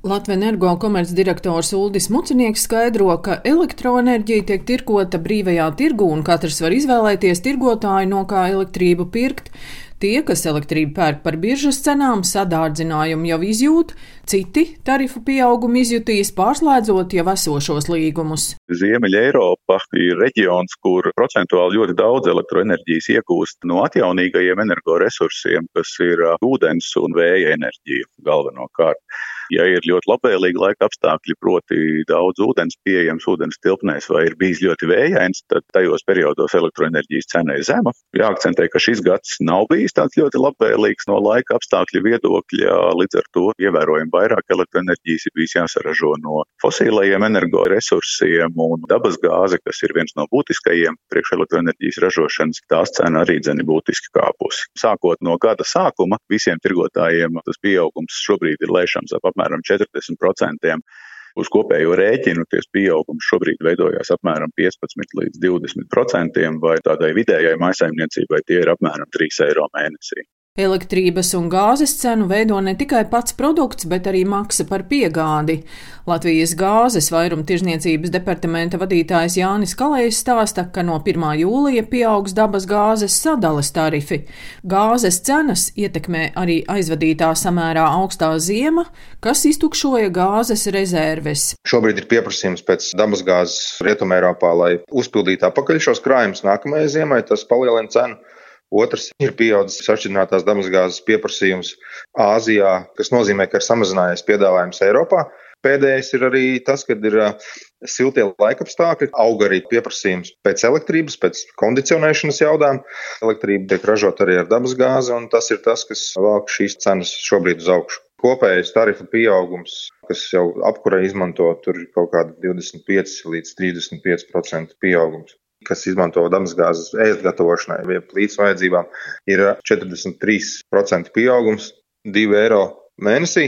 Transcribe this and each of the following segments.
Latvijas energo komercdirektors Uldis Mucinieks skaidro, ka elektroenerģija tiek tirkota brīvajā tirgu un katrs var izvēlēties tirgotāju, no kā elektrību pirkt. Tie, kas elektrību pērk par biržas cenām, sadārdzinājumu jau izjūt, citi tarifu pieaugumu izjutīs pārslēdzot jau esošos līgumus. Ziemeļa Eiropa ir reģions, kur procentuāli ļoti daudz elektroenerģijas iegūst no atjaunīgajiem energoresursiem, kas ir ūdens un vēja enerģija galvenokārt ja ir ļoti labvēlīgi laika apstākļi, proti daudz ūdens pieejams ūdens tilpnēs vai ir bijis ļoti vējains, tad tajos periodos elektroenerģijas cena ir zema. Jāakcentē, ka šis gads nav bijis tāds ļoti labvēlīgs no laika apstākļu viedokļa, līdz ar to ievērojami vairāk elektroenerģijas ir bijis jāsaražo no fosilajiem energoresursiem un dabas gāze, kas ir viens no būtiskajiem priekšelektroenerģijas ražošanas, tās cena arī dzeni būtiski kāpusi. Sākot no gada sākuma, visiem tirgotājiem tas pieaugums šobrīd ir lēšams ap apmēram 40%. Uz kopējo rēķinu ties pieaugums šobrīd veidojās apmēram 15 līdz 20%, vai tādai vidējai maisaimniecībai tie ir apmēram 3 eiro mēnesī. Elektrības un gāzes cenu veido ne tikai pats produkts, bet arī maksa par piegādi. Latvijas gāzes vairumtirdzniecības departamenta vadītājs Jānis Kalējs stāsta, ka no 1. jūlija pieaugs dabas gāzes sadales tarifi. Gāzes cenas ietekmē arī aizvadītā samērā augstā ziema, kas iztukšoja gāzes rezerves. Šobrīd ir pieprasījums pēc dabas gāzes Rietumē Eiropā, lai uzpildītu apakaļ šos krājumus nākamajai ziemai, tas palielina cenu. Otrs ir pieaudzis sašķidrinātās dabasgāzes pieprasījums Āzijā, kas nozīmē, ka ir samazinājies piedāvājums Eiropā. Pēdējais ir arī tas, ka ir siltie laikapstākļi, aug arī pieprasījums pēc elektrības, pēc kondicionēšanas jaudām. Elektrība tiek ražota arī ar dabasgāzi, un tas ir tas, kas velk šīs cenas šobrīd uz augšu. Kopējais tarifu pieaugums, kas jau apkurē izmanto, tur ir kaut kāda 25 līdz 35% pieaugums kas izmanto dabasgāzes ēst gatavošanai vai plīts vajadzībām, ir 43% pieaugums, 2 eiro mēnesī,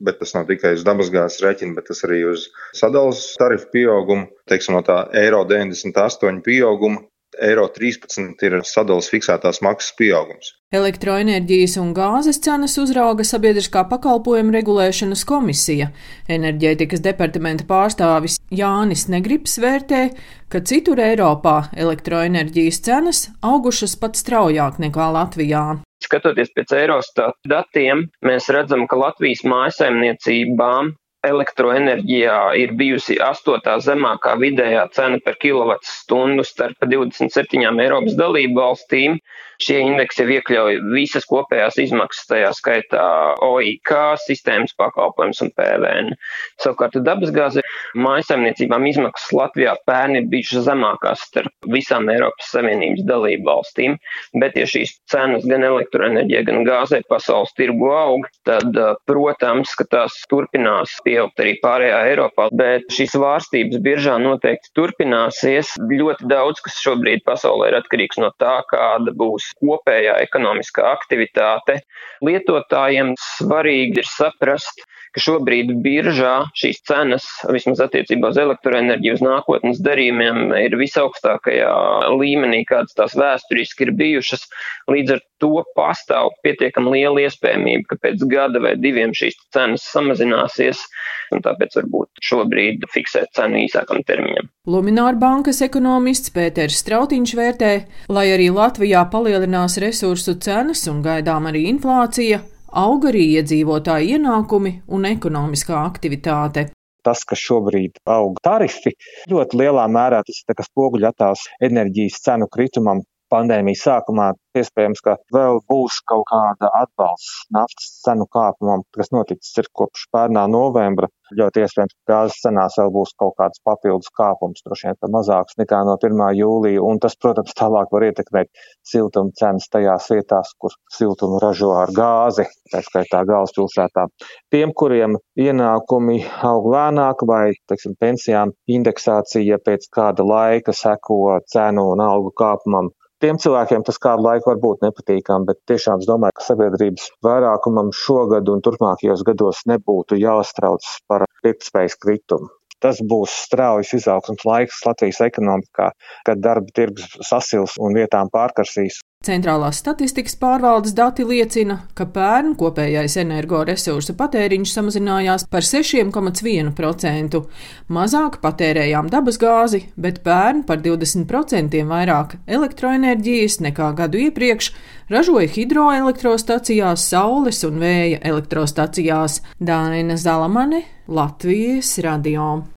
bet tas nav tikai uz dabasgāzes rēķina, bet tas arī uz sadales tarifu pieaugumu, teiksim, no tā eiro 98 pieauguma eiro 13 ir sadalas fiksētās maksas pieaugums. Elektroenerģijas un gāzes cenas uzrauga sabiedriskā pakalpojuma regulēšanas komisija. Enerģētikas departamenta pārstāvis Jānis Negrips vērtē, ka citur Eiropā elektroenerģijas cenas augušas pat straujāk nekā Latvijā. Skatoties pēc Eurostat datiem, mēs redzam, ka Latvijas mājasaimniecībām elektroenerģijā ir bijusi astotā zemākā vidējā cena par kilovatstundu starp 27 Eiropas dalību valstīm. Šie indeksi jau iekļauj visas kopējās izmaksas, tajā skaitā OIK, sistēmas pakalpojums un PVN. Savukārt dabasgāze mājasemniecībām izmaksas Latvijā pērni ir bijušas zemākās starp visām Eiropas Savienības dalību valstīm, bet ja šīs cenas gan elektroenerģijai, gan gāzei pasaules tirgu aug, tad, protams, ka tās turpinās pieaugt arī pārējā Eiropā, bet šīs vārstības biržā noteikti turpināsies. Ļoti daudz, kas šobrīd pasaulē ir atkarīgs no tā, kāda būs kopējā ekonomiskā aktivitāte. Lietotājiem svarīgi ir saprast, ka šobrīd biržā šīs cenas, vismaz attiecībā uz elektroenerģiju, uz nākotnes darījumiem, ir visaugstākajā līmenī, kādas tās vēsturiski ir bijušas. Līdz ar to pastāv pietiekami liela iespējamība, ka pēc gada vai diviem šīs cenas samazināsies, un tāpēc varbūt šobrīd fiksēt cenu īsākam termiņam. Lumināra bankas ekonomists Pēters Strautiņš vērtē, lai arī Latvijā palielinās resursu cenas un gaidām arī inflācija, aug arī iedzīvotāju ienākumi un ekonomiskā aktivitāte tas, ka šobrīd aug tarifi, ļoti lielā mērā tas ir spoguļotās enerģijas cenu kritumam pandēmijas sākumā Iespējams, ka vēl būs kaut kāda atbalsts naftas cenu kāpumam, kas noticis ir kopš pērnā novembra. Ļoti iespējams, ka gāzes cenās vēl būs kaut kāds papildus kāpums, droši vien mazāks nekā no 1. jūlija, un tas, protams, tālāk var ietekmēt siltuma cenas tajās vietās, kur siltumu ražo ar gāzi, tā skaitā galvaspilsētā. Tiem, kuriem ienākumi aug lēnāk vai, teiksim, pensijām indeksācija pēc kāda laika seko cenu un algu kāpumam, Tiem cilvēkiem tas kādu laiku var būt nepatīkami, bet tiešām es domāju, ka sabiedrības vairākumam šogad un turpmākajos gados nebūtu jāstrauc par pirktspējas kritumu. Tas būs straujas izaugsmas laiks Latvijas ekonomikā, kad darba tirgus sasils un vietām pārkarsīs. Centrālās statistikas pārvaldes dati liecina, ka pērn kopējais energoresursu patēriņš samazinājās par 6,1%. Mazāk patērējām dabasgāzi, bet pērn par 20% vairāk elektroenerģijas nekā gadu iepriekš ražoja hidroelektrostacijās, saules un vēja elektrostacijās. Dāna Zalamane, Latvijas radio.